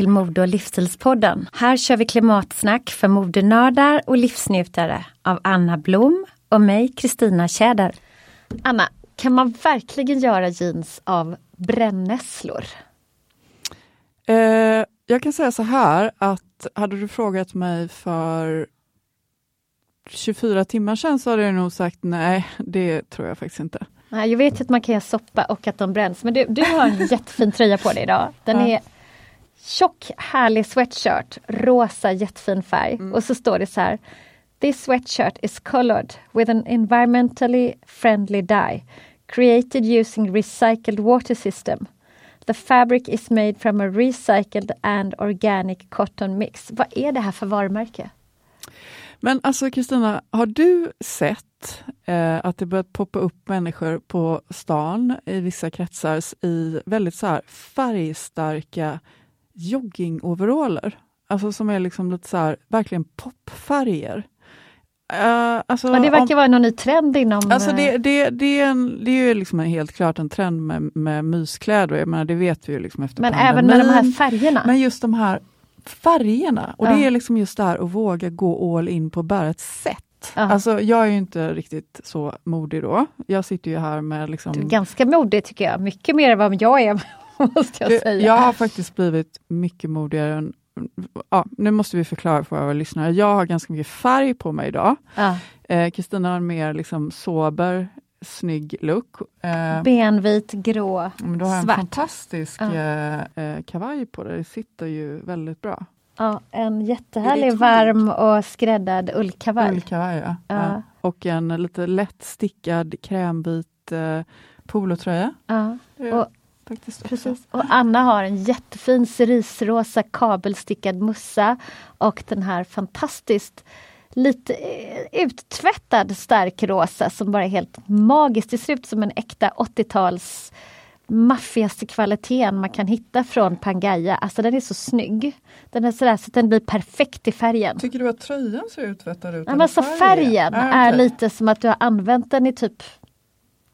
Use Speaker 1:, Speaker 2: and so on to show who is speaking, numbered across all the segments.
Speaker 1: Till Mode och livsstilspodden. Här kör vi klimatsnack för modenördar och livsnjutare av Anna Blom och mig, Kristina Tjäder. Anna, kan man verkligen göra jeans av brännässlor?
Speaker 2: Eh, jag kan säga så här att hade du frågat mig för 24 timmar sedan så hade jag nog sagt nej, det tror jag faktiskt inte.
Speaker 1: Nej, jag vet att man kan göra soppa och att de bränns, men du, du har en jättefin tröja på dig idag. Den
Speaker 2: Ja.
Speaker 1: är tjock, härlig sweatshirt, rosa, jättefin färg.
Speaker 2: Mm.
Speaker 1: Och så står det så här. This sweatshirt is colored with an environmentally friendly dye created using recycled water system. The fabric is made from a recycled and organic cotton mix. Vad är det här för varumärke?
Speaker 2: Men alltså Kristina, har du sett eh, att det börjat poppa upp människor på stan i vissa kretsar i väldigt så här färgstarka joggingoveraller? Alltså som är liksom lite så här, verkligen popfärger. Eh, alltså,
Speaker 1: Ja, det
Speaker 2: om-
Speaker 1: verkar vara någon ny trend inom...
Speaker 2: Alltså
Speaker 1: eh,
Speaker 2: det, det, det, är en, det är ju liksom en helt klart en trend med, med myskläder, jag menar, det vet vi ju liksom efter
Speaker 1: men
Speaker 2: pandemin.
Speaker 1: även med de här färgerna.
Speaker 2: Men just de här färgerna, och
Speaker 1: Ja.
Speaker 2: det är liksom just det här att våga gå all in på bara ett sätt.
Speaker 1: Ja.
Speaker 2: Alltså jag är ju inte riktigt så modig då. Jag sitter ju här med liksom...
Speaker 1: Du är ganska modig tycker jag, mycket mer än vad jag är måste jag säga.
Speaker 2: Jag har faktiskt blivit mycket modigare. Än, ja, nu måste vi förklara för våra lyssnare. Jag har ganska mycket färg på mig idag. Eh, Kristina har en mer liksom sober, snygg look. Eh,
Speaker 1: Benvit, grå,
Speaker 2: men du har en
Speaker 1: svart.
Speaker 2: fantastisk
Speaker 1: Ja.
Speaker 2: eh, eh, kavaj på dig. Det sitter ju väldigt bra.
Speaker 1: Ja, en
Speaker 2: Är
Speaker 1: jättehärlig varm och skräddad ullkavaj.
Speaker 2: Ullkavaj, ja.
Speaker 1: Ja.
Speaker 2: Och en lite lätt stickad krämvit eh, polotröja.
Speaker 1: Ja,
Speaker 2: är
Speaker 1: och,
Speaker 2: faktiskt också.
Speaker 1: precis. och Anna har en jättefin cerisrosa kabelstickad mussa och den här fantastiskt lite eh, uttvättad stark rosa som bara är helt magiskt. Det ser ut som en äkta 80-tals maffigaste kvaliteten man kan hitta från Pangaia. Alltså den är så snygg. Den är sådär så att den blir perfekt i färgen.
Speaker 2: Tycker du att tröjan ser uttvättad ut?
Speaker 1: Ja, men så färgen
Speaker 2: Ja,
Speaker 1: är
Speaker 2: okej.
Speaker 1: lite som att du har använt den i typ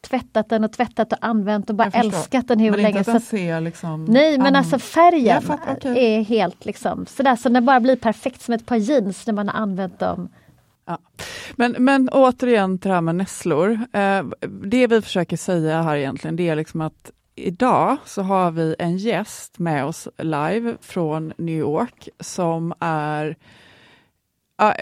Speaker 1: tvättat den och tvättat och använt och bara älskat den hur
Speaker 2: men
Speaker 1: länge.
Speaker 2: Inte att den ser liksom...
Speaker 1: nej men alltså färgen
Speaker 2: okej.
Speaker 1: är helt liksom sådär så den bara blir perfekt som ett par jeans när man har använt dem.
Speaker 2: Ja. Men, men återigen till det här med nässlor. Eh, det vi försöker säga här egentligen, det är liksom att idag så har vi en gäst med oss live från New York som är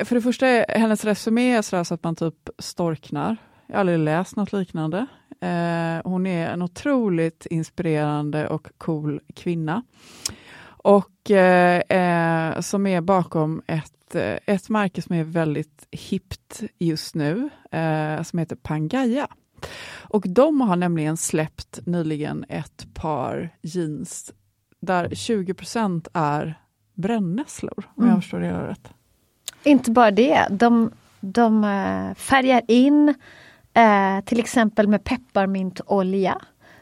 Speaker 2: för det första hennes resumé är så att man typ storknar. Jag har aldrig läst något liknande. Eh, hon är en otroligt inspirerande och cool kvinna. Och eh, eh, som är bakom ett, eh, ett märke som är väldigt hippt just nu, eh, som heter Pangaia. Och de har nämligen släppt nyligen ett par jeans där 20% är brännässlor, om jag
Speaker 1: Mm.
Speaker 2: förstår det rätt.
Speaker 1: Inte bara det, de, de eh, färgar in eh, till exempel med pepparmintolja.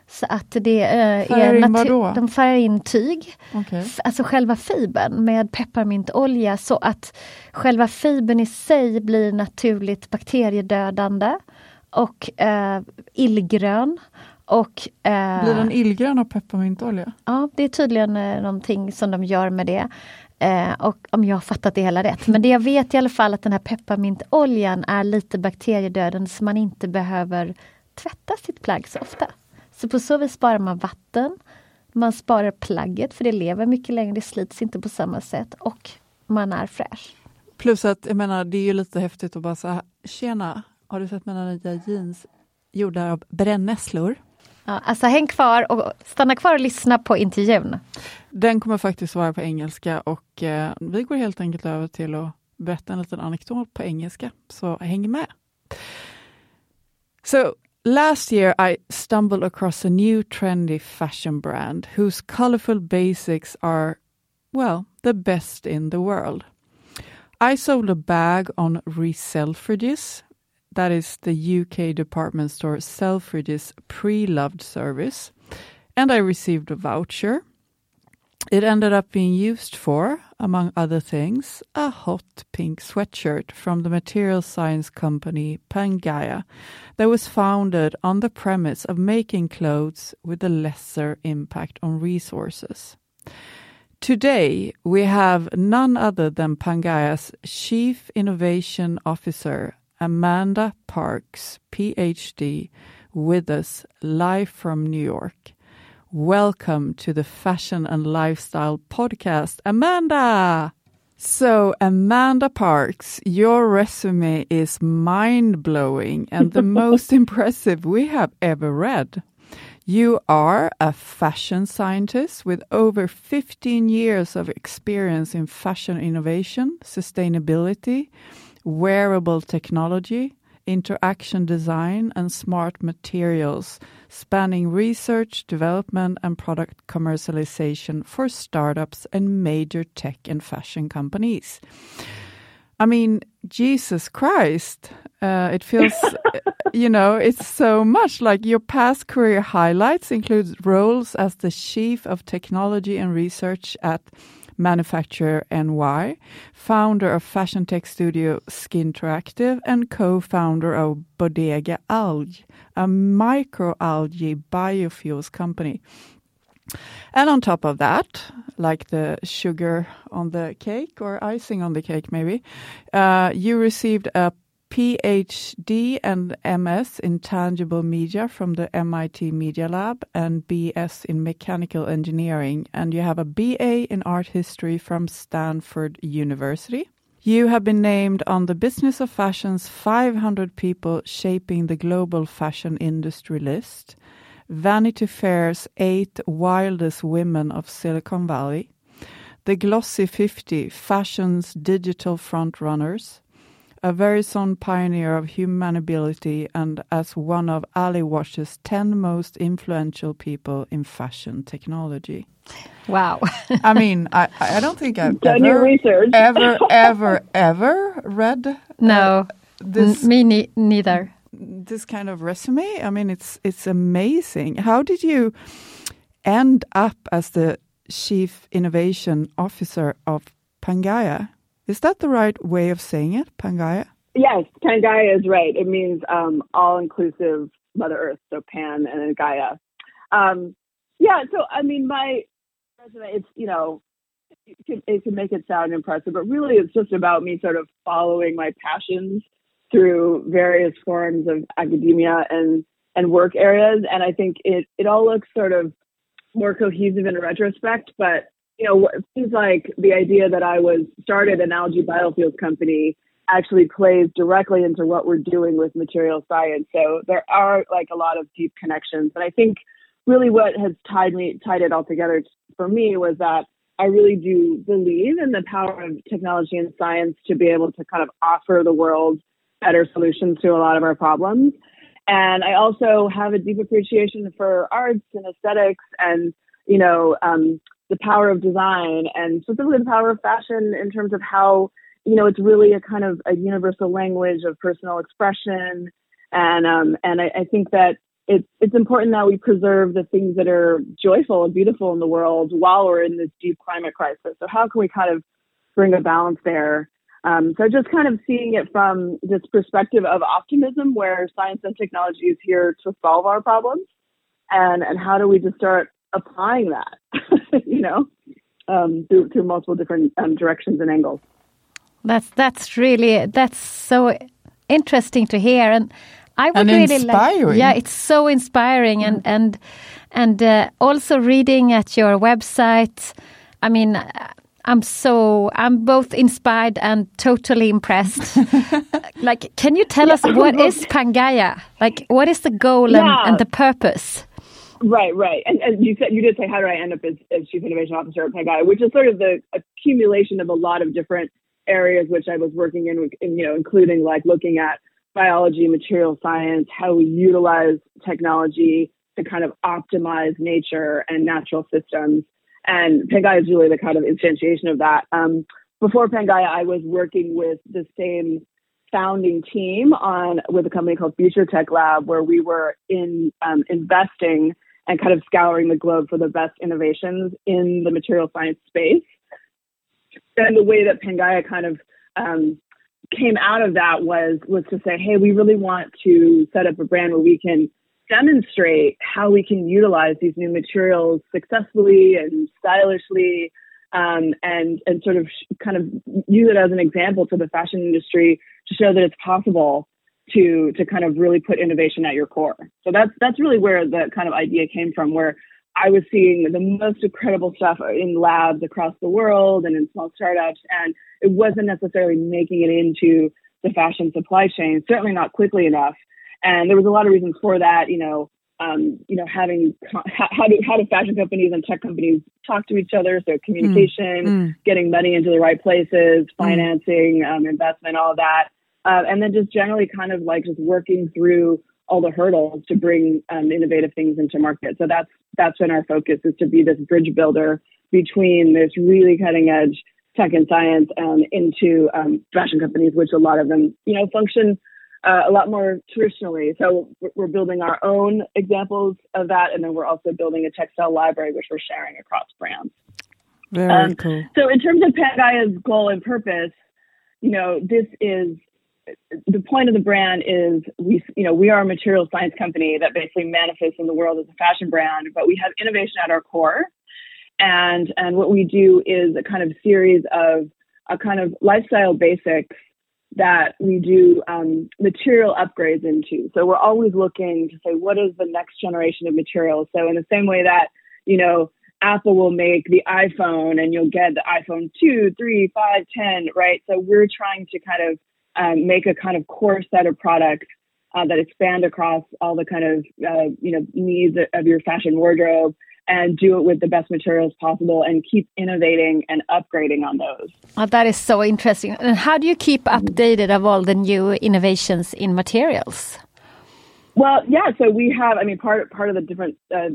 Speaker 1: Så att det eh,
Speaker 2: Färgar
Speaker 1: är? De färgar in tyg, f- alltså själva fibern med pepparmintolja så att själva fibern i sig blir naturligt bakteriedödande och eh, illgrön. Och, eh,
Speaker 2: Blir den illgrön av pepparmintolja?
Speaker 1: Ja, det är tydligen eh, någonting som de gör med det. Eh, och om jag har fattat det hela rätt. Men det jag vet i alla fall att den här pepparmintoljan är lite bakteriedödande så man inte behöver tvätta sitt plagg så ofta. Så på så vis sparar man vatten, man sparar plagget för det lever mycket längre, det slits inte på samma sätt och man är fräsch.
Speaker 2: Plus att jag menar, det är ju lite häftigt att bara säga Tjena, har du sett mina nya jeans gjorda av brännässlor?
Speaker 1: Ja, alltså häng kvar och stanna kvar och lyssna på intervjun.
Speaker 2: Den kommer faktiskt vara på engelska och eh, vi går helt enkelt över till att berätta en liten anekdot på engelska, så häng med. So, last year I stumbled across a new trendy fashion brand whose colorful basics are, well, the best in the world. I sold a bag on Reselfridges, that is the UK department store Selfridges pre-loved service, and I received a voucher. It ended up being used for, among other things, a hot pink sweatshirt from the material science company Pangaia that was founded on the premise of making clothes with a lesser impact on resources. Today, we have none other than Pangaia's Chief Innovation Officer, Amanda Parkes, PhD, with us live from New York. Welcome to the Fashion and Lifestyle Podcast, Amanda! So, Amanda Parkes, your resume is mind blowing and the most impressive we have ever read. You are a fashion scientist with over 15 years of experience in fashion innovation, sustainability, wearable technology, interaction design, and smart materials, spanning research, development, and product commercialization for startups and major tech and fashion companies. I mean, Jesus Christ, uh, it feels, you know, it's so much like your past career highlights include roles as the chief of technology and research at Manufacturer NY, founder of fashion tech studio Skinteractive, and co-founder of Bodega Algae, a microalgae biofuels company. And on top of that, like the sugar on the cake or icing on the cake, maybe, uh, you received a PhD and MS in tangible media from the MIT Media Lab and BS in mechanical engineering, and you have a BA in art history from Stanford University. You have been named on the Business of Fashion's 500 People Shaping the Global Fashion Industry list. Vanity Fair's eight wildest women of Silicon Valley, the Glossy 50 Fashion's digital frontrunners, a very Verizon pioneer of humanability, and as one of AlleyWatch's 10 most influential people in fashion technology.
Speaker 1: Wow.
Speaker 2: I mean, I, I don't think I've
Speaker 3: Done your
Speaker 2: ever,
Speaker 3: research.
Speaker 2: ever, ever, ever read uh,
Speaker 1: no,
Speaker 2: this
Speaker 1: N- me ne- neither.
Speaker 2: this kind of resume. I mean, it's it's amazing. How did you end up as the chief innovation officer of Pangaia? Is that the right way of saying it, Pangaia?
Speaker 3: Yes, Pangaia is right. It means um, all-inclusive Mother Earth, so Pan and Gaia. Um, yeah, so I mean, my resume, it's you know, it can, it can make it sound impressive, but really, it's just about me sort of following my passions through various forms of academia and and work areas, and I think it it all looks sort of more cohesive in retrospect, but you know, it seems like the idea that I was started an algae biofuels company actually plays directly into what we're doing with material science. So there are like a lot of deep connections. And I think really what has tied me tied it all together for me was that I really do believe in the power of technology and science to be able to kind of offer the world better solutions to a lot of our problems. And I also have a deep appreciation for arts and aesthetics and, you know, um, the power of design and specifically the power of fashion in terms of how, you know, it's really a kind of a universal language of personal expression. And, um, and I, I think that it's, it's important that we preserve the things that are joyful and beautiful in the world while we're in this deep climate crisis. So how can we kind of bring a balance there? Um, so just kind of seeing it from this perspective of optimism, where science and technology is here to solve our problems, and and how do we just start applying that, you know, um, through through multiple different um, directions and angles.
Speaker 1: That's that's really that's so interesting to hear, and I would
Speaker 2: and
Speaker 1: really
Speaker 2: inspiring.
Speaker 1: like. Yeah, it's so inspiring, and and and uh, also reading at your website. I mean, I'm so I'm both inspired and totally impressed. like, can you tell us what is Pangaia? Like, what is the goal
Speaker 3: Yeah.
Speaker 1: and, and the purpose?
Speaker 3: Right, right. And, and you said you did say how did I end up as, as chief innovation officer at Pangaia, which is sort of the accumulation of a lot of different areas which I was working in, in, you know, including like looking at biology, material science, how we utilize technology to kind of optimize nature and natural systems. And Pangaia is really the kind of instantiation of that. Um, before Pangaia, I was working with the same founding team on with a company called Future Tech Lab, where we were in um, investing and kind of scouring the globe for the best innovations in the material science space. And the way that Pangaia kind of um, came out of that was was to say, hey, we really want to set up a brand where we can demonstrate how we can utilize these new materials successfully and stylishly um, and and sort of sh- kind of use it as an example to the fashion industry to show that it's possible to to kind of really put innovation at your core. So that's that's really where the kind of idea came from, where I was seeing the most incredible stuff in labs across the world and in small startups, and it wasn't necessarily making it into the fashion supply chain, certainly not quickly enough. And there was a lot of reasons for that, you know, um, you know, having how, do how do fashion companies and tech companies talk to each other? So communication,
Speaker 2: Mm.
Speaker 3: getting money into the right places, financing, um, investment, all of that, uh, and then just generally kind of like just working through all the hurdles to bring um, innovative things into market. So that's that's been our focus is to be this bridge builder between this really cutting edge tech and science um, into um, fashion companies, which a lot of them you know function uh, a lot more traditionally. So we're- building our own examples of that, and then we're also building a textile library, which we're sharing across brands.
Speaker 2: Very
Speaker 3: Um,
Speaker 2: cool.
Speaker 3: So in terms of Pangaia's goal and purpose, you know, this is the point of the brand is we, you know, we are a material science company that basically manifests in the world as a fashion brand, but we have innovation at our core. And, and what we do is a kind of series of a kind of lifestyle basics that we do um, material upgrades into. So we're always looking to say, what is the next generation of materials? So in the same way that, you know, Apple will make the iPhone and you'll get the iPhone 2, 3, 5, 10, right? So we're trying to kind of um, make a kind of core set of products uh, that expand across all the kind of, uh, you know, needs of your fashion wardrobe and do it with the best materials possible and keep innovating and upgrading on those.
Speaker 1: Oh, that is so interesting. And how do you keep updated of all the new innovations in materials?
Speaker 3: Well, yeah. So we have. I mean, part part of the different uh,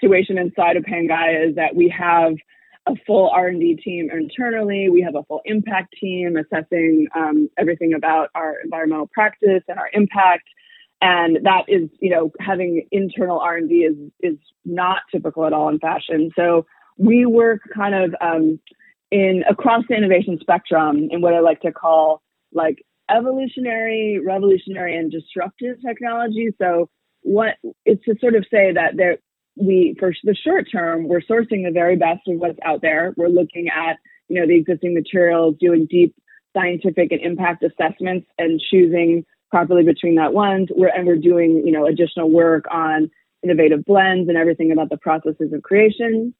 Speaker 3: situation inside of Pangaia is that we have a full R and D team internally. We have a full impact team assessing um, everything about our environmental practice and our impact. And that is, you know, having internal R and D is is not typical at all in fashion. So we work kind of um, in across the innovation spectrum in what I like to call like evolutionary, revolutionary, and disruptive technology. So what it's to sort of say that there we for the short term we're sourcing the very best of what's out there. We're looking at you know the existing materials, doing deep scientific and impact assessments, and choosing properly between that ones. We're and we're doing you know additional work on innovative blends and everything about the processes of creation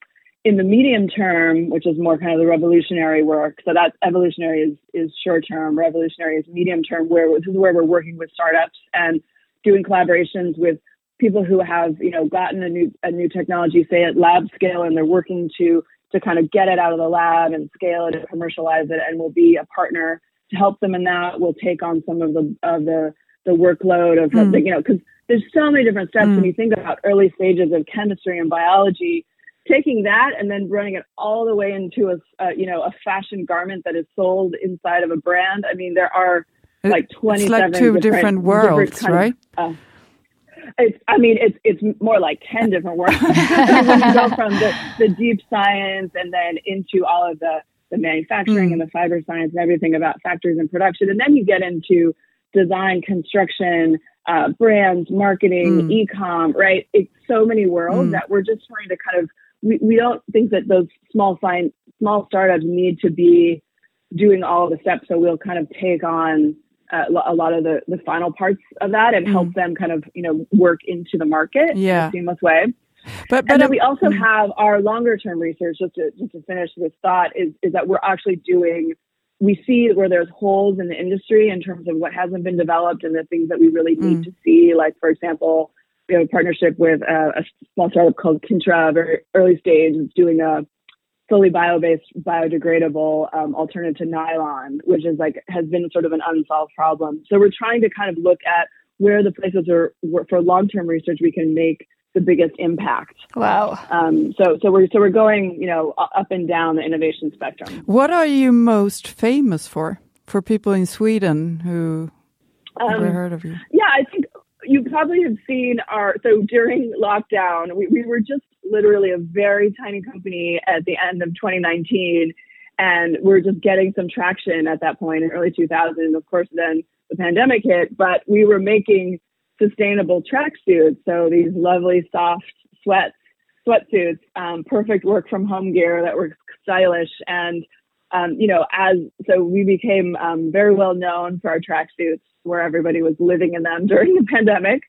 Speaker 3: in the medium term, which is more kind of the revolutionary work, so that evolutionary is is short term, revolutionary is medium term, where this is where we're working with startups and doing collaborations with people who have you know gotten a new a new technology, say at lab scale, and they're working to to kind of get it out of the lab and scale it and commercialize it, and we'll be a partner to help them in that. We'll take on some of the of the the workload of
Speaker 2: Mm.
Speaker 3: you know because there's so many different steps
Speaker 2: Mm.
Speaker 3: when you think about early stages of chemistry and biology taking that and then running it all the way into a uh, you know a fashion garment that is sold inside of a brand i mean there are like 27
Speaker 2: it's like two different, worlds,
Speaker 3: kinds-
Speaker 2: right?
Speaker 3: uh, it's i mean it's it's more like 10 different worlds I mean, when you go from the, the deep science and then into all of the the manufacturing
Speaker 2: Mm.
Speaker 3: and the fiber science and everything about factories and production and then you get into design construction uh, brands marketing
Speaker 2: Mm.
Speaker 3: e-com right it's so many worlds
Speaker 2: Mm.
Speaker 3: that we're just trying to kind of we, we don't think that those small sign small startups need to be doing all the steps so we'll kind of take on uh, a lot of the, the final parts of that and help them kind of you know work into the market in
Speaker 2: Mm.
Speaker 3: A seamless way
Speaker 2: But but
Speaker 3: and then
Speaker 2: um,
Speaker 3: we also
Speaker 2: mm.
Speaker 3: have our longer term research, just to, just to finish this thought, is, is that we're actually doing, we see where there's holes in the industry in terms of what hasn't been developed and the things that we really need
Speaker 2: Mm.
Speaker 3: to see. Like, for example, we have a partnership with a, a small startup called Kintra, very early stage, it's doing a fully bio-based, biodegradable um, alternative to nylon, which is like, has been sort of an unsolved problem. So we're trying to kind of look at where the places are, where, for long-term research we can make the biggest impact.
Speaker 1: Wow.
Speaker 3: Um, so, so we're so we're going, you know, up and down the innovation spectrum.
Speaker 2: what are you most famous for? For people in Sweden who never
Speaker 3: Um,
Speaker 2: heard of you.
Speaker 3: yeah, I think you probably have seen our. So during lockdown, we, we were just literally a very tiny company at the end of 2019, and we're just getting some traction at that point in early 2000. Of course, then the pandemic hit, but we were making sustainable tracksuits. So these lovely soft sweats, sweatsuits, um, perfect work from home gear that were stylish. And, um, you know, as so we became um, very well known for our tracksuits where everybody was living in them during the pandemic.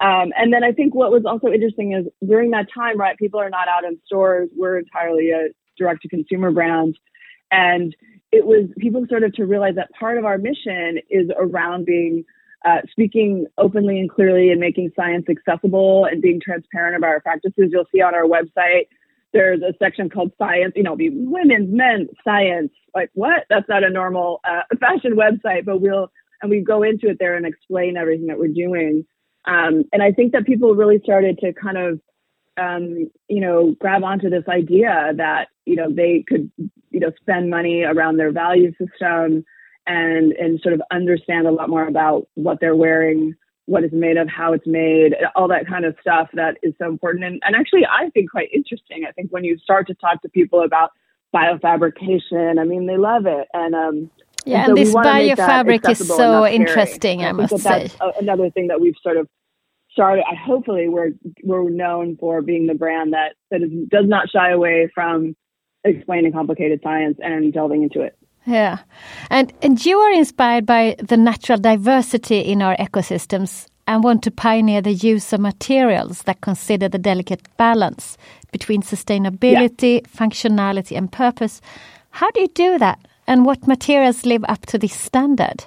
Speaker 3: Um, and then I think what was also interesting is during that time, right, people are not out in stores. We're entirely a direct to consumer brand. And it was people started to realize that part of our mission is around being uh, speaking openly and clearly and making science accessible and being transparent about our practices. You'll see on our website, there's a section called science, you know, be women's, men, science. Like, what? That's not a normal uh, fashion website, but we'll, and we go into it there and explain everything that we're doing. Um, and I think that people really started to kind of, um, you know, grab onto this idea that, you know, they could, you know, spend money around their value system and and sort of understand a lot more about what they're wearing, what it's made of, how it's made, all that kind of stuff that is so important and, and actually I think quite interesting. I think when you start to talk to people about biofabrication, I mean they love it. And um
Speaker 1: Yeah, and
Speaker 3: we
Speaker 1: this biofabric is so interesting, I
Speaker 3: think
Speaker 1: must
Speaker 3: that
Speaker 1: say.
Speaker 3: that's another thing that we've sort of started. I hopefully we're we're known for being the brand that that is, does not shy away from explaining complicated science and delving into it.
Speaker 1: Yeah. And and you are inspired by the natural diversity in our ecosystems and want to pioneer the use of materials that consider the delicate balance between sustainability, functionality and purpose. How do you do that? And what materials live up to this standard?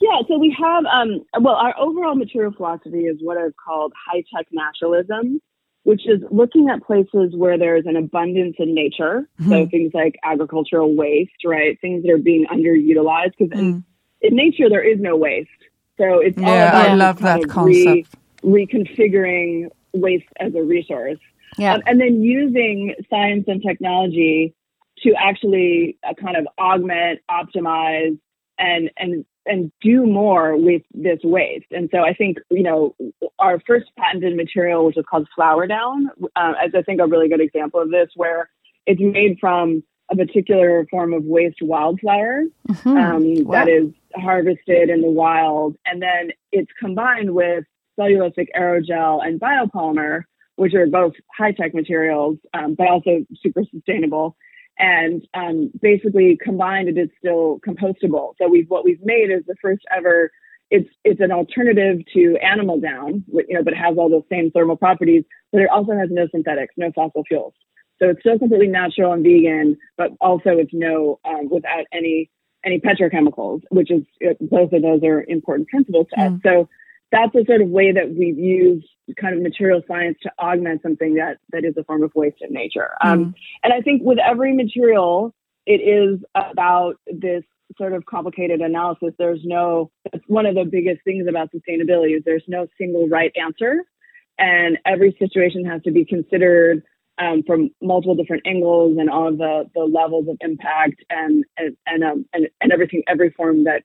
Speaker 3: Yeah, so we have, um, well, our overall material philosophy is what I've called high tech naturalism, which is looking at places where there's an abundance in nature. So things like agricultural waste, right? Things that are being underutilized because in, in nature there is no waste. So it's all about
Speaker 2: I love that
Speaker 3: of
Speaker 2: concept.
Speaker 3: reconfiguring waste as a resource.
Speaker 1: Yeah.
Speaker 3: Um, and then using science and technology to actually uh, kind of augment, optimize, and and and do more with this waste. And so I think you know our first patented material, which is called Flower Down, uh, is I think a really good example of this, where it's made from a particular form of waste wildflower um, that is harvested in the wild, and then it's combined with cellulosic aerogel and biopolymer, which are both high tech materials, um, but also super sustainable. And um, basically combined, it is still compostable. So we've what we've made is the first ever. It's it's an alternative to animal down, you know, but it has all those same thermal properties. But it also has no synthetics, no fossil fuels. So it's still completely natural and vegan, but also it's no um, without any any petrochemicals, which is both of those are important principles to us. So that's a sort of way that we've used kind of material science to augment something that that is a form of waste in nature. Um, and I think with every material, it is about this sort of complicated analysis. There's no, that's one of the biggest things about sustainability is there's no single right answer. And every situation has to be considered um, from multiple different angles and all of the, the levels of impact and, and, and, um, and, and everything, every form that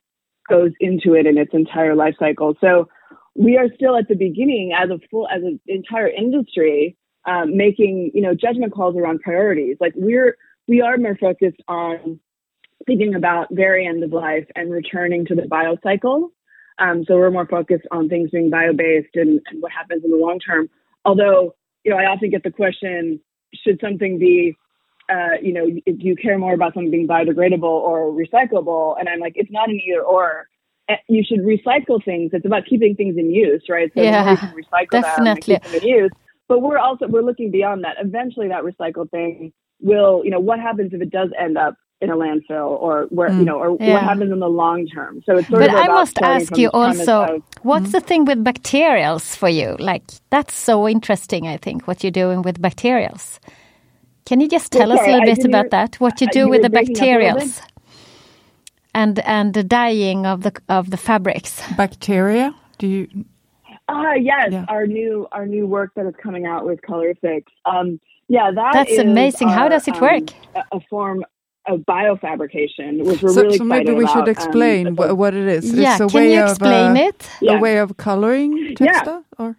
Speaker 3: goes into it in its entire life cycle. So we are still at the beginning as a full, as an entire industry, um, making, you know, judgment calls around priorities. Like we're, we are more focused on thinking about very end of life and returning to the bio cycle. Um, so we're more focused on things being bio-based and, and what happens in the long term. Although, you know, I often get the question, should something be, uh, you know, do you care more about something being biodegradable or recyclable? And I'm like, it's not an either or. Eh, you should recycle things. It's about keeping things in use, right? So
Speaker 1: yeah,
Speaker 3: you can recycle
Speaker 1: definitely.
Speaker 3: them and keep them in use. But we're also we're looking beyond that. Eventually, that recycled thing will, you know, what happens if it does end up in a landfill or where mm. you know or
Speaker 1: yeah.
Speaker 3: what happens in the long term so it's sort
Speaker 1: but
Speaker 3: of
Speaker 1: i must ask you also
Speaker 3: of,
Speaker 1: what's mm. the thing with bacterials for you like that's so interesting i think what you're doing with bacterials can you just tell
Speaker 3: well,
Speaker 1: us a little
Speaker 3: I
Speaker 1: bit about that what you do
Speaker 3: you
Speaker 1: with the
Speaker 3: breaking up a little bit?
Speaker 1: bacterials and and the dyeing of the of the fabrics
Speaker 2: Bacteria? Do you?
Speaker 3: ah yes
Speaker 2: Yeah.
Speaker 3: our new our new work that is coming out with Colorifix um yeah that
Speaker 1: That's
Speaker 3: is
Speaker 1: amazing. How does it
Speaker 3: um,
Speaker 1: work?
Speaker 3: a, a form of biofabrication which we're
Speaker 2: So,
Speaker 3: really
Speaker 2: so
Speaker 3: excited
Speaker 2: maybe we
Speaker 3: about.
Speaker 2: should
Speaker 3: Um,
Speaker 2: explain
Speaker 3: it's
Speaker 2: wha-
Speaker 3: a-
Speaker 2: what it is.
Speaker 1: yeah
Speaker 2: it's a
Speaker 1: can
Speaker 2: way
Speaker 1: you
Speaker 2: of
Speaker 1: explain
Speaker 2: uh,
Speaker 1: it
Speaker 3: Yeah.
Speaker 2: way of coloring
Speaker 3: Yeah.
Speaker 2: or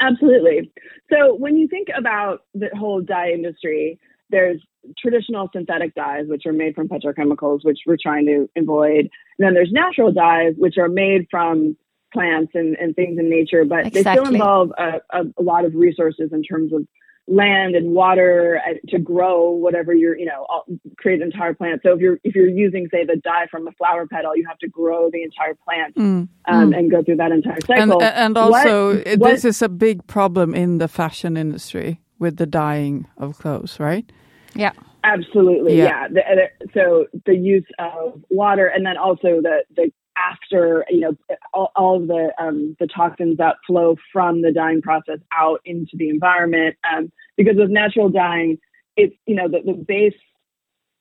Speaker 3: Absolutely. So when you think about the whole dye industry, there's traditional synthetic dyes, which are made from petrochemicals, which we're trying to avoid. And then there's natural dyes, which are made from plants and, and things in nature, but they still involve a, a, a lot of resources in terms of land and water uh, to grow whatever you're, you know, all- create an entire plant. So if you're if you're using, say, the dye from a flower petal, you have to grow the entire plant
Speaker 2: Mm.
Speaker 3: um, and go through that entire cycle.
Speaker 2: and
Speaker 3: What-
Speaker 2: also uh,
Speaker 3: what-
Speaker 2: this is a big problem in the fashion industry with the dyeing of clothes, right?
Speaker 1: Yeah
Speaker 3: Absolutely,
Speaker 2: Yeah.
Speaker 3: yeah. So the use of water, and then also the the after, you know, all, all of the um, the toxins that flow from the dyeing process out into the environment. Um, because with natural dyeing, it's you know the, the base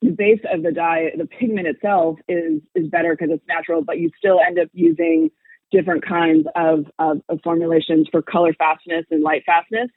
Speaker 3: the base of the dye, the pigment itself is is better because it's natural, but you still end up using different kinds of, of, of formulations for color fastness and light fastness,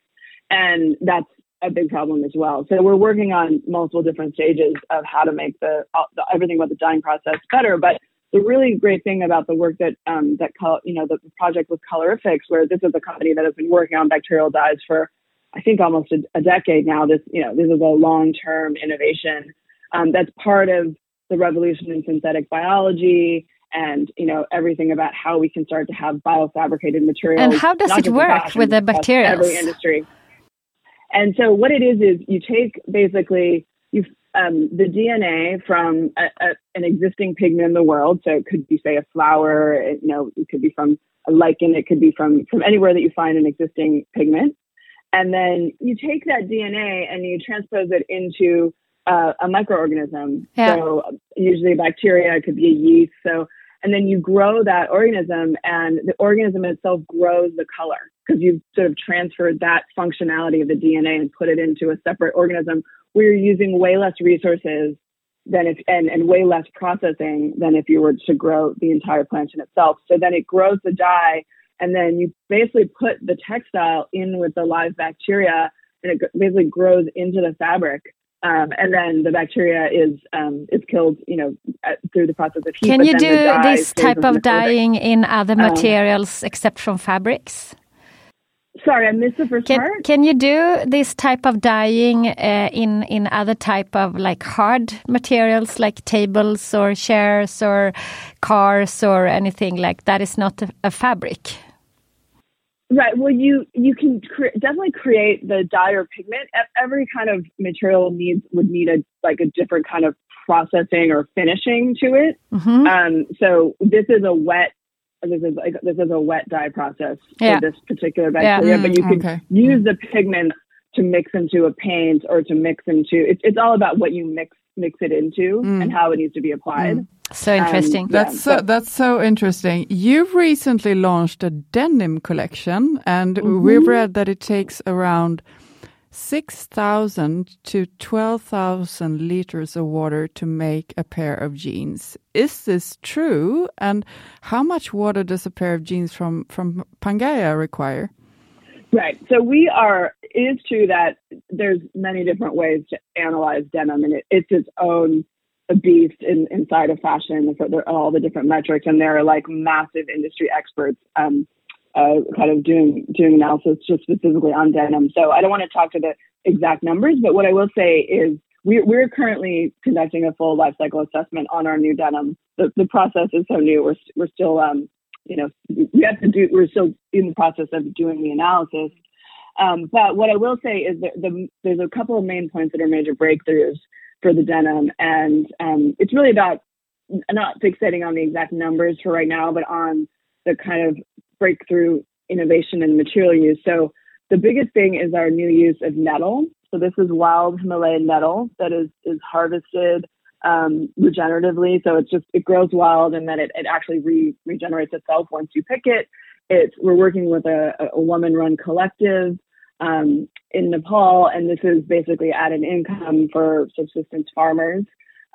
Speaker 3: and that's a big problem as well. So we're working on multiple different stages of how to make the, the everything about the dyeing process better. But the really great thing about the work that um, that col- you know the project with Colorifix, where this is a company that has been working on bacterial dyes for I think almost a, a decade now. This you know this is a long term innovation um, that's part of the revolution in synthetic biology and you know everything about how we can start to have biofabricated materials.
Speaker 1: And how does it work
Speaker 3: fashion,
Speaker 1: with the bacteria?
Speaker 3: Every industry. And so what it is is you take basically you um, the DNA from a, a, an existing pigment in the world. So it could be say a flower. It, you know, it could be from a lichen. It could be from from anywhere that you find an existing pigment. And then you take that DNA and you transpose it into uh, a microorganism.
Speaker 1: Yeah.
Speaker 3: So usually a bacteria, it could be a yeast. So and then you grow that organism, and the organism itself grows the color because you've sort of transferred that functionality of the DNA and put it into a separate organism where you're using way less resources than if and, and way less processing than if you were to grow the entire plant in itself. So then it grows the dye, and then you basically put the textile in with the live bacteria, and it basically grows into the fabric. Um, and then the bacteria is um, is killed, you know, at, through the process of heat.
Speaker 1: can you do this type of dyeing in other
Speaker 3: Um,
Speaker 1: materials except from fabrics
Speaker 3: Sorry, I missed the first
Speaker 1: Can,
Speaker 3: part.
Speaker 1: can you do this type of dyeing uh, in in other type of like hard materials like tables or chairs or cars or anything like that is not a, a fabric?
Speaker 3: Right. Well, you you can cre- definitely create the dye or pigment. Every kind of material needs would need a like a different kind of processing or finishing to it.
Speaker 1: Mhm.
Speaker 3: Um, so this is a wet. This is like this is a wet dye process
Speaker 1: Yeah.
Speaker 3: for this particular bacteria,
Speaker 2: Mm,
Speaker 3: but you can
Speaker 2: okay.
Speaker 3: use the pigment to mix into a paint or to mix into. It's it's all about what you mix mix it into
Speaker 2: Mm.
Speaker 3: and how it needs to be applied.
Speaker 1: So interesting.
Speaker 3: Yeah,
Speaker 2: That's so,
Speaker 3: so-
Speaker 2: that's so interesting. You've recently launched a denim collection, and
Speaker 3: Mm-hmm.
Speaker 2: we've read that it takes around 6,000 to 12,000 liters of water to make a pair of jeans. Is this true? And how much water does a pair of jeans from, from Pangaia require?
Speaker 3: Right. So we are, it is true that there's many different ways to analyze denim and it, it's its own beast in, inside of fashion the, all the different metrics. And there are like massive industry experts um, uh, kind of doing doing analysis just specifically on denim. So I don't want to talk to the exact numbers, but what I will say is we're, we're currently conducting a full life cycle assessment on our new denim. The, the process is so new. We're we're still um, you know we have to do. We're still in the process of doing the analysis. Um, but what I will say is that the, there's a couple of main points that are major breakthroughs for the denim, and um, it's really about not fixating on the exact numbers for right now, but on the kind of breakthrough innovation and material use. So the biggest thing is our new use of nettle. So this is wild Himalayan nettle that is is harvested um, regeneratively. So it's just it grows wild and then it, it actually re- regenerates itself once you pick it. It's we're working with a, a woman run collective um, in Nepal, and this is basically at an income for subsistence farmers.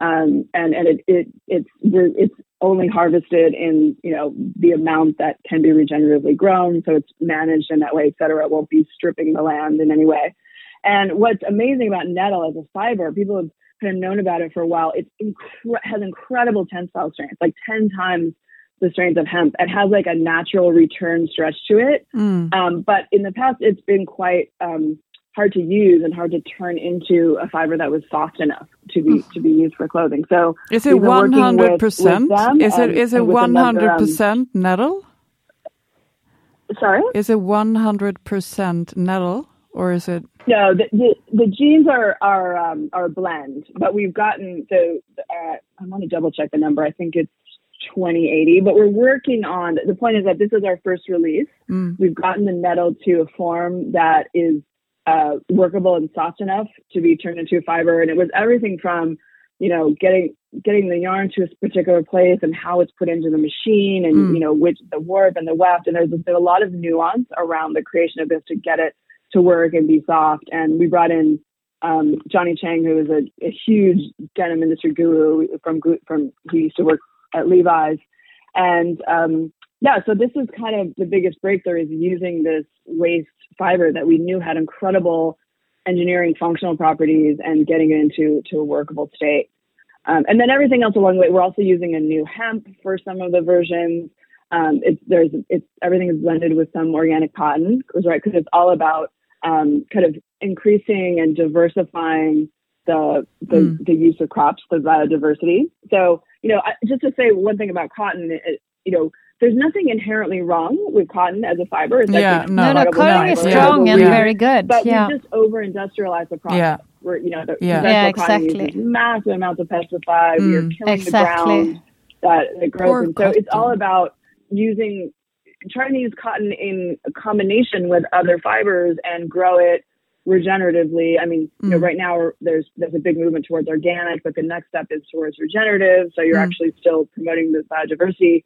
Speaker 3: Um, and and it, it it's it's only harvested in you know the amount that can be regeneratively grown, so it's managed in that way, et cetera. It won't be stripping the land in any way. And what's amazing about nettle as a fiber, people have kind of known about it for a while. It incre- has incredible tensile strength, like ten times the strength of hemp. It has like a natural return stretch to it. Mm. Um, but in the past, it's been quite um, hard to use and hard to turn into a fiber that was soft enough to be to be used for clothing. So
Speaker 2: is it one hundred percent? Is it is it one hundred percent nettle?
Speaker 3: Sorry,
Speaker 2: is it one hundred percent nettle or is it?
Speaker 3: No, the the, the jeans are are um, are blend, but we've gotten so uh, I want to double check the number. I think it's 2080, but we're working on the point is that this is our first release. Mm. We've gotten the nettle to a form that is uh, workable and soft enough to be turned into a fiber. And it was everything from, you know, getting getting the yarn to a particular place and how it's put into the machine and mm. you know which the warp and the weft. And there's been a lot of nuance around the creation of this to get it to work and be soft. And we brought in um, Johnny Chang, who is a, a huge denim industry guru from from he used to work at Levi's, and um, yeah, so this is kind of the biggest breakthrough is using this waste fiber that we knew had incredible engineering functional properties and getting it into to a workable state. Um, and then everything else along the way, we're also using a new hemp for some of the versions. Um, it's there's it's everything is blended with some organic cotton, right? Because it's all about um, kind of increasing and diversifying the the, mm. the, use of crops, the biodiversity. So you know, just to say one thing about cotton, it, you know, there's nothing inherently wrong with cotton as a fiber. It's
Speaker 2: yeah,
Speaker 1: no, no, no, cotton is strong yeah. and yeah. very good.
Speaker 3: But
Speaker 1: yeah.
Speaker 3: we just over industrialize the process.
Speaker 2: Yeah.
Speaker 3: Where you know the
Speaker 1: yeah, yeah exactly.
Speaker 3: massive amounts of pesticides. Mm. You're killing exactly. the ground that, that grows. and so it's all about using trying to use cotton in combination with other fibers and grow it regeneratively. I mean, mm. you know, mm. right now there's there's a big movement towards organic, but the next step is towards regenerative. So you're mm. actually still promoting the biodiversity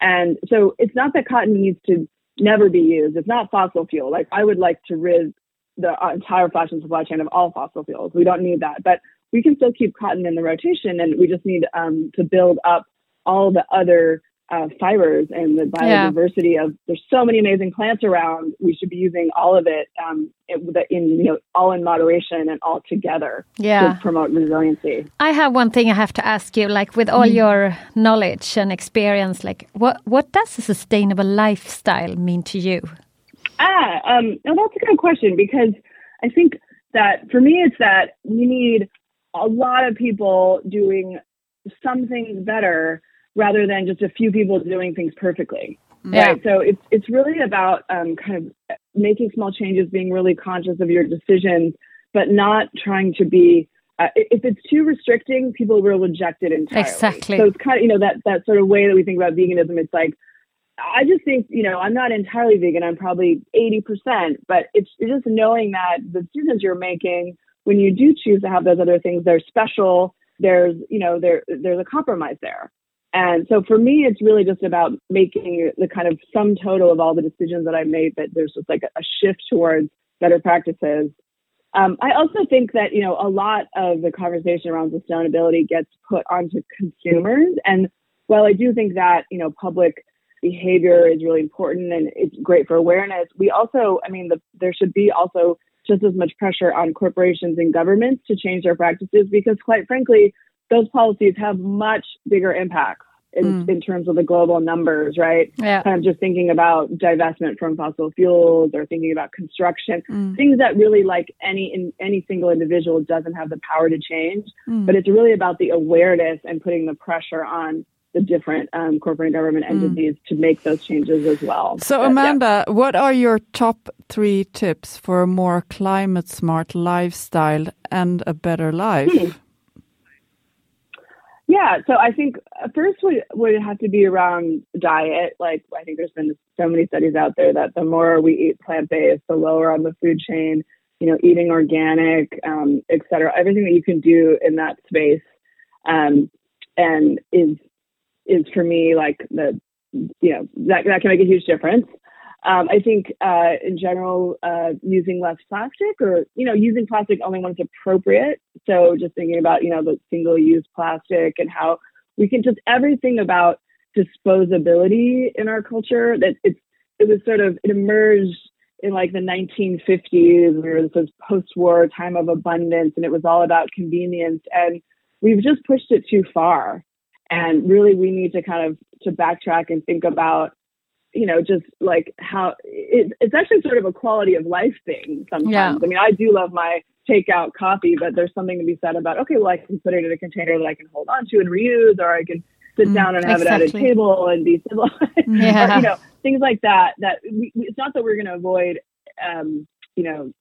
Speaker 3: and so it's not that cotton needs to never be used. It's not fossil fuel. Like I would like to rid the entire fashion supply chain of all fossil fuels. We don't need that, but we can still keep cotton in the rotation, and we just need um, to build up all the other uh, fibers and the biodiversity yeah. of there's so many amazing plants around. We should be using all of it um, in you know all in moderation and all together
Speaker 1: yeah.
Speaker 3: to promote resiliency.
Speaker 1: I have one thing I have to ask you, like with all mm. your knowledge and experience, like what what does a sustainable lifestyle mean to you?
Speaker 3: Ah, um, no, that's a good question because I think that for me it's that we need a lot of people doing some things better rather than just a few people doing things perfectly. Yeah. Right. So it's it's really about um, kind of making small changes, being really conscious of your decisions, but not trying to be. Uh, if it's too restricting, people will reject it entirely.
Speaker 1: Exactly.
Speaker 3: So it's kind of you know that that sort of way that we think about veganism. It's like I just think you know I'm not entirely vegan. I'm probably eighty percent, but it's, it's just knowing that the decisions you're making when you do choose to have those other things, they're special. There's you know there there's a compromise there. And so for me, it's really just about making the kind of sum total of all the decisions that I made that there's just like a shift towards better practices. Um, I also think that you know a lot of the conversation around sustainability gets put onto consumers, and while I do think that you know public behavior is really important and it's great for awareness, we also, I mean, the, there should be also just as much pressure on corporations and governments to change their practices because, quite frankly, those policies have much bigger impacts in, mm. in terms of the global numbers, right?
Speaker 1: Yeah.
Speaker 3: Kind of just thinking about divestment from fossil fuels or thinking about construction,
Speaker 1: mm.
Speaker 3: things that really like any in, any single individual doesn't have the power to change.
Speaker 1: Mm.
Speaker 3: But it's really about the awareness and putting the pressure on the different um, corporate and government entities to make those changes as well.
Speaker 2: So,
Speaker 3: But,
Speaker 2: Amanda, what are your top three tips for a more climate smart lifestyle and a better life?
Speaker 3: Yeah, so I think uh, first would would have to be around diet. Like I think there's been so many studies out there that the more we eat plant based, the lower on the food chain. You know, eating organic, um, et cetera, everything that you can do in that space, um, and is is for me like the you know that that can make a huge difference. Um, I think uh, in general, uh, using less plastic or, you know, using plastic only when it's appropriate. So just thinking about, you know, the single use plastic and how we can just everything about disposability in our culture that it's, it was sort of, it emerged in like the 1950s where this was post-war time of abundance and it was all about convenience and we've just pushed it too far. And really we need to kind of to backtrack and think about you know, just like how it, it's actually sort of a quality of life thing sometimes.
Speaker 1: Yeah.
Speaker 3: I mean, I do love my takeout coffee, but there's something to be said about, okay, well, I can put it in a container that I can hold on to and reuse, or I can sit
Speaker 1: Mm,
Speaker 3: down and have it at a table and be civilized,
Speaker 1: Yeah.
Speaker 3: or, you know, things like that. That we, it's not that we're going to avoid, um, you know,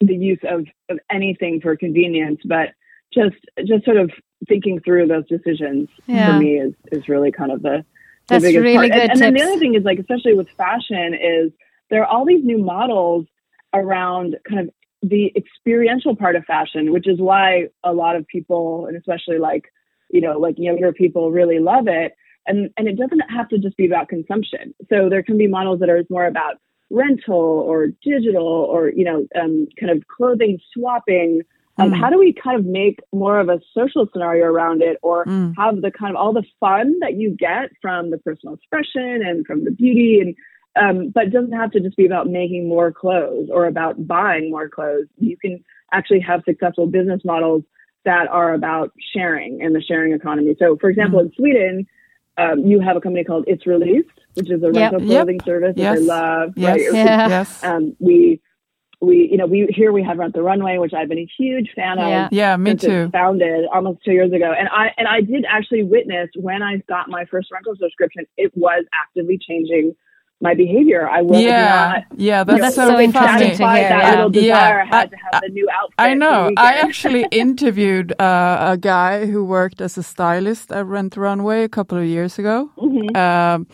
Speaker 3: the use of, of anything for convenience, but just just sort of thinking through those decisions
Speaker 1: Yeah.
Speaker 3: for me is is really kind of the
Speaker 1: That's really
Speaker 3: part.
Speaker 1: good
Speaker 3: And, and then the other thing is like, especially with fashion, is there are all these new models around kind of the experiential part of fashion, which is why a lot of people, and especially like, you know, like younger people really love it. And, and it doesn't have to just be about consumption. So there can be models that are more about rental or digital or, you know, um, kind of clothing swapping. Um,
Speaker 2: Mm.
Speaker 3: How do we kind of make more of a social scenario around it or
Speaker 2: Mm.
Speaker 3: have the kind of all the fun that you get from the personal expression and from the beauty and um, but it doesn't have to just be about making more clothes or about buying more clothes. You can actually have successful business models that are about sharing and the sharing economy. So, for example, in Sweden, um, you have a company called It's Released, which is a rental
Speaker 2: Yep.
Speaker 3: clothing service that I love.
Speaker 2: Yes.
Speaker 3: right?
Speaker 1: Yeah.
Speaker 2: Yes.
Speaker 3: Um, we we you know we here we have Rent the Runway, which I've been a huge fan of
Speaker 1: Yeah.
Speaker 2: Yeah, me
Speaker 3: since
Speaker 2: too.
Speaker 3: was founded almost two years ago. And I and I did actually witness when I got my first rental subscription, it was actively changing my behavior. I was
Speaker 2: Yeah,
Speaker 3: not
Speaker 2: yeah,
Speaker 3: you
Speaker 2: that's,
Speaker 3: know,
Speaker 1: That's
Speaker 2: so,
Speaker 1: so interesting to hear,
Speaker 3: that
Speaker 1: yeah.
Speaker 3: little desire. I had to have the new outfit.
Speaker 2: I know.
Speaker 3: the
Speaker 2: I actually interviewed uh, a guy who worked as a stylist at Rent the Runway a couple of years ago.
Speaker 3: Mhm.
Speaker 2: Um,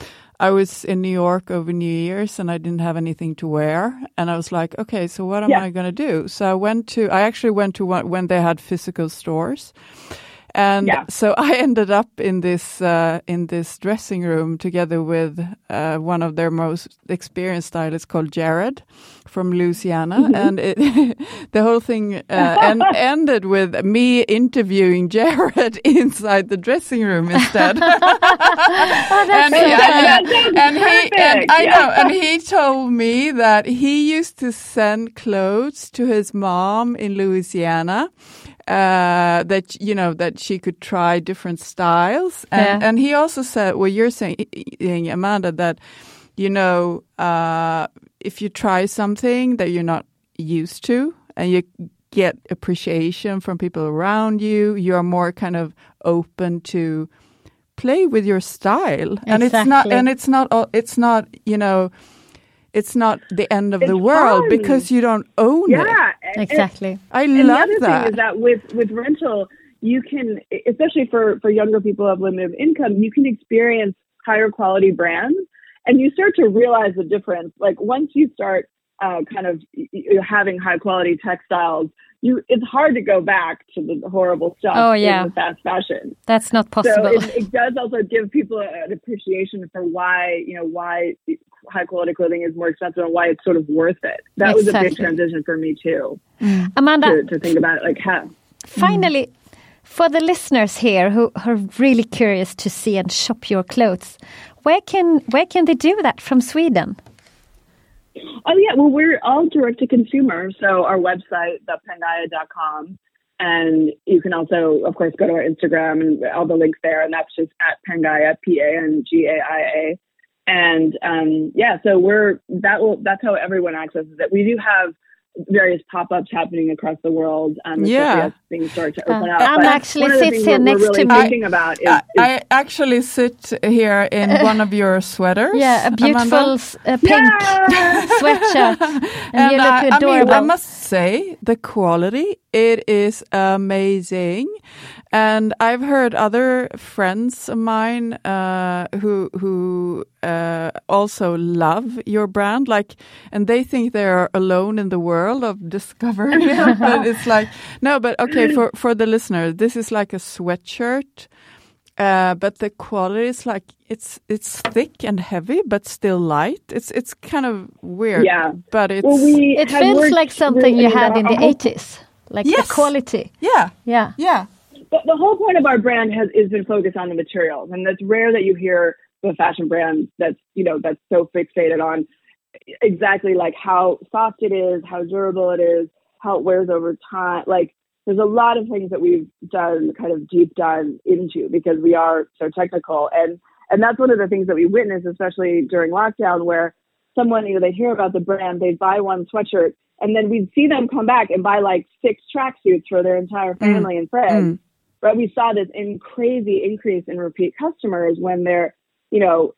Speaker 2: I was in New York over New Year's and I didn't have anything to wear. And I was like, okay, so what am
Speaker 3: Yeah.
Speaker 2: I going to do? So I went to, I actually went to one when they had physical stores. And
Speaker 3: Yeah.
Speaker 2: so I ended up in this uh, in this dressing room together with uh, one of their most experienced stylists called Jared from Louisiana,
Speaker 3: Mm-hmm.
Speaker 2: and it, the whole thing uh, en- ended with me interviewing Jared inside the dressing room instead. and, he, and he and. I
Speaker 3: Yeah.
Speaker 2: know, and he told me that he used to send clothes to his mom in Louisiana uh, that you know that she could try different styles, and
Speaker 1: Yeah.
Speaker 2: and he also said what you're saying, Amanda, that you know uh, if you try something that you're not used to, and you get appreciation from people around you, you are more kind of open to play with your style, and it's not and it's not all- it's not you know. It's not the end of the world
Speaker 3: fun.
Speaker 2: because you don't own it.
Speaker 3: Yeah, and-
Speaker 1: Exactly.
Speaker 2: I
Speaker 3: And the other
Speaker 2: that.
Speaker 3: thing is that with with rental, you can, especially for for younger people of limited income, you can experience higher quality brands, and you start to realize the difference. Like once you start uh, kind of having high quality textiles, you it's hard to go back to the horrible stuff
Speaker 1: Oh, yeah.
Speaker 3: in fast fashion.
Speaker 1: That's not
Speaker 3: So
Speaker 1: possible.
Speaker 3: it, it does also give people an appreciation for why you know why high quality clothing is more expensive and why it's sort of worth it. That was a big transition for me too
Speaker 1: Amanda,
Speaker 3: to, to think about it like how.
Speaker 1: finally, for the listeners here who are really curious to see and shop your clothes, where can where can they do that from Sweden?
Speaker 3: Oh yeah, well we're all direct to consumer, so our website, thepangaia.com, and you can also, of course, go to our Instagram and all the links there, and that's just at Pangaia, P A N G A I A, and um, yeah, so we're that will that's how everyone accesses it. We do have various pop-ups happening across the world, um,
Speaker 2: Yeah.
Speaker 3: as things start to open
Speaker 1: Uh,
Speaker 3: up.
Speaker 1: Anna
Speaker 3: But
Speaker 1: actually
Speaker 3: one of the
Speaker 1: sits here next
Speaker 3: really
Speaker 1: to me.
Speaker 3: thinking about is,
Speaker 2: I,
Speaker 3: is
Speaker 2: I actually sit here in one of your sweaters.
Speaker 1: Yeah, a beautiful
Speaker 2: Amanda.
Speaker 1: s- uh, pink sweatshirt, and,
Speaker 2: And
Speaker 1: you
Speaker 2: I,
Speaker 1: look
Speaker 2: I mean. I must say the quality it is amazing, and I've heard other friends of mine uh, who who uh, also love your brand, like, and they think they are alone in the world of discovering it. but it's like no, but okay for for the listener, this is like a sweatshirt. Uh, but the quality is like it's it's thick and heavy, but still light. It's it's kind of weird.
Speaker 3: Yeah.
Speaker 2: but it's
Speaker 3: well, we
Speaker 1: it feels like something you had in the 80s, like
Speaker 2: Yes.
Speaker 1: the quality.
Speaker 2: yeah,
Speaker 1: Yeah.
Speaker 2: yeah.
Speaker 3: But the whole point of our brand has is been focused on the materials, and it's rare that you hear the fashion brand that's you know that's so fixated on exactly like how soft it is, how durable it is, how it wears over time. Like there's a lot of things that we've done kind of deep dive into because we are so technical, and and that's one of the things that we witnessed, especially during lockdown, where someone you know they hear about the brand, they buy one sweatshirt. And then we'd see them come back and buy like six tracksuits for their entire family and friends
Speaker 2: Mm.
Speaker 3: Right? We saw this in crazy increase in repeat customers when they're, you know,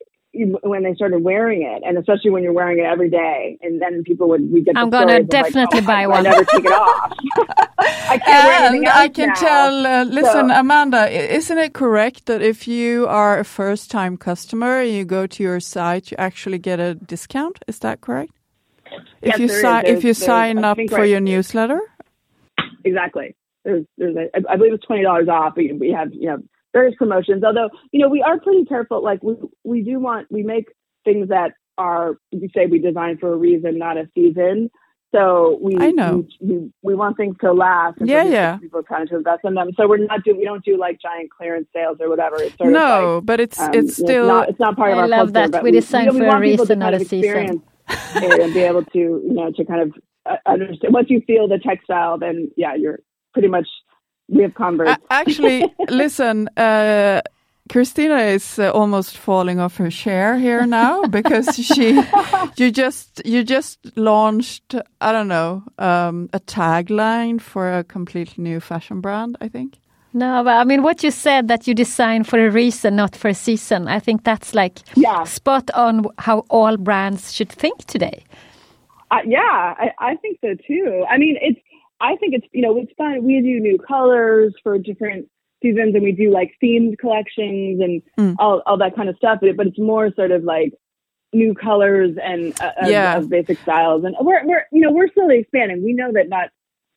Speaker 3: when they started wearing it, and especially when you're wearing it every day, and then people would we get.
Speaker 1: I'm gonna
Speaker 3: of, like,
Speaker 1: definitely
Speaker 3: oh
Speaker 1: buy
Speaker 3: God,
Speaker 1: one.
Speaker 3: I never take it off. I can't
Speaker 2: And
Speaker 3: else
Speaker 2: I can
Speaker 3: now.
Speaker 2: tell, uh, listen,
Speaker 3: So-
Speaker 2: Amanda, isn't it correct that if you are a first time customer and you go to your site, you actually get a discount? Is that correct? If
Speaker 3: Yes,
Speaker 2: you sign, if you sign up for
Speaker 3: right-
Speaker 2: your newsletter?
Speaker 3: Exactly. There's, there's a, I I believe it's twenty dollars off. We, we have you know various promotions. Although you know we are pretty careful. Like we we do want we make things that are we say we design for a reason, not a season. So we
Speaker 2: I know.
Speaker 3: we, we, we want things to last. And
Speaker 2: Yeah,
Speaker 3: for
Speaker 2: yeah.
Speaker 3: People trying to invest in them. So we're not do we don't do like giant clearance sales or whatever. It's sort of
Speaker 2: No,
Speaker 3: like,
Speaker 2: but it's
Speaker 3: um,
Speaker 2: it's
Speaker 3: you know,
Speaker 2: still
Speaker 3: not, it's not part of
Speaker 1: I
Speaker 3: our
Speaker 1: love
Speaker 3: culture,
Speaker 1: that.
Speaker 3: but
Speaker 1: We design for a
Speaker 3: want people to
Speaker 1: reason,
Speaker 3: kind
Speaker 1: not a season.
Speaker 3: and be able to you know to kind of uh, understand once you feel the textile then yeah you're pretty much we have converts
Speaker 2: A- actually, listen, uh, Christina is uh, almost falling off her chair here now because she, you just, you just launched, I don't know, um, a tagline for a completely new fashion brand. I think.
Speaker 1: No, but I mean, what you said that you design for a reason, not for a season. I think that's like
Speaker 3: Yeah.
Speaker 1: spot on how all brands should think today.
Speaker 3: Uh, yeah, I, I think so too. I mean, it's I think it's you know it's fun. We do new colors for different seasons, and we do like themed collections and
Speaker 2: Mm.
Speaker 3: all all that kind of stuff. But, but it's more sort of like new colors and uh, of,
Speaker 2: Yeah.
Speaker 3: of basic styles. And we're we're you know we're slowly expanding. We know that not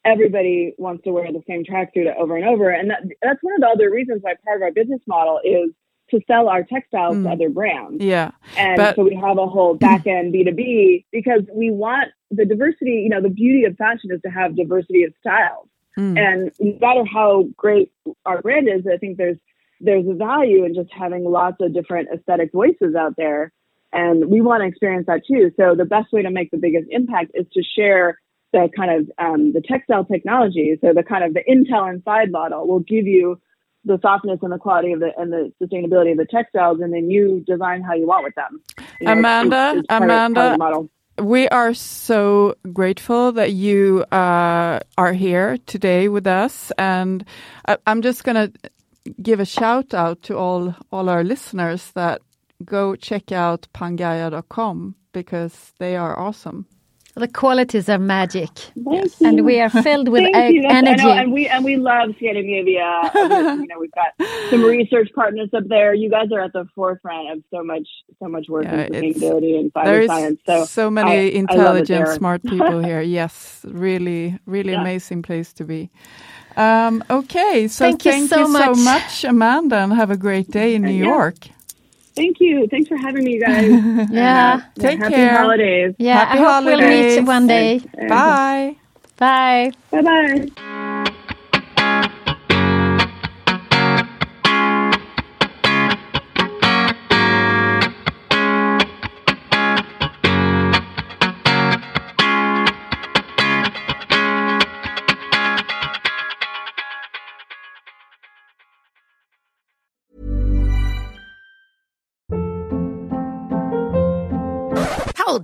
Speaker 3: everybody wants to wear the same tracksuit over and over, and that, that's one of the other reasons why part of our business model is to sell our textiles to
Speaker 2: Mm.
Speaker 3: other brands.
Speaker 2: Yeah,
Speaker 3: And
Speaker 2: But-
Speaker 3: so we have a whole back end B2B because we want the diversity, you know, the beauty of fashion is to have diversity of styles.
Speaker 2: Mm.
Speaker 3: And no matter how great our brand is, I think there's there's a value in just having lots of different aesthetic voices out there. And we want to experience that too. So the best way to make the biggest impact is to share the kind of um, the textile technology. So the kind of the Intel inside model will give you the softness and the quality of the and the sustainability of the textiles, and then you design how you want with them. You know,
Speaker 2: Amanda,
Speaker 3: it's- it's part of- of
Speaker 2: Amanda, we are so grateful that you uh, are here today with us, and I, I'm just gonna give a shout out to all all our listeners that go check out pangaia.com because they are awesome.
Speaker 1: The qualities are magic,
Speaker 3: Thank
Speaker 1: and we are filled with
Speaker 3: Thank you. That's- I
Speaker 1: energy.
Speaker 3: know, and we and we love Scandinavia. you know, we've got some research partners up there. You guys are at the forefront of so much, so much work
Speaker 2: Yeah,
Speaker 3: in sustainability and
Speaker 2: There
Speaker 3: fiber science. So,
Speaker 2: so many
Speaker 3: I- I love it
Speaker 2: intelligent,
Speaker 3: there.
Speaker 2: smart people here. Yes, really, really
Speaker 3: Yeah.
Speaker 2: amazing place to be. Um, okay, so
Speaker 1: Thank you so much.
Speaker 2: much, Amanda, and have a great day in New
Speaker 3: Yeah.
Speaker 2: York.
Speaker 3: Thank you. Thanks for having me, guys.
Speaker 1: yeah, uh,
Speaker 2: Take
Speaker 3: Happy
Speaker 2: care.
Speaker 3: holidays.
Speaker 1: yeah.
Speaker 2: Happy
Speaker 1: I hope we'll meet one day.
Speaker 2: Bye.
Speaker 1: Bye.
Speaker 3: Bye bye.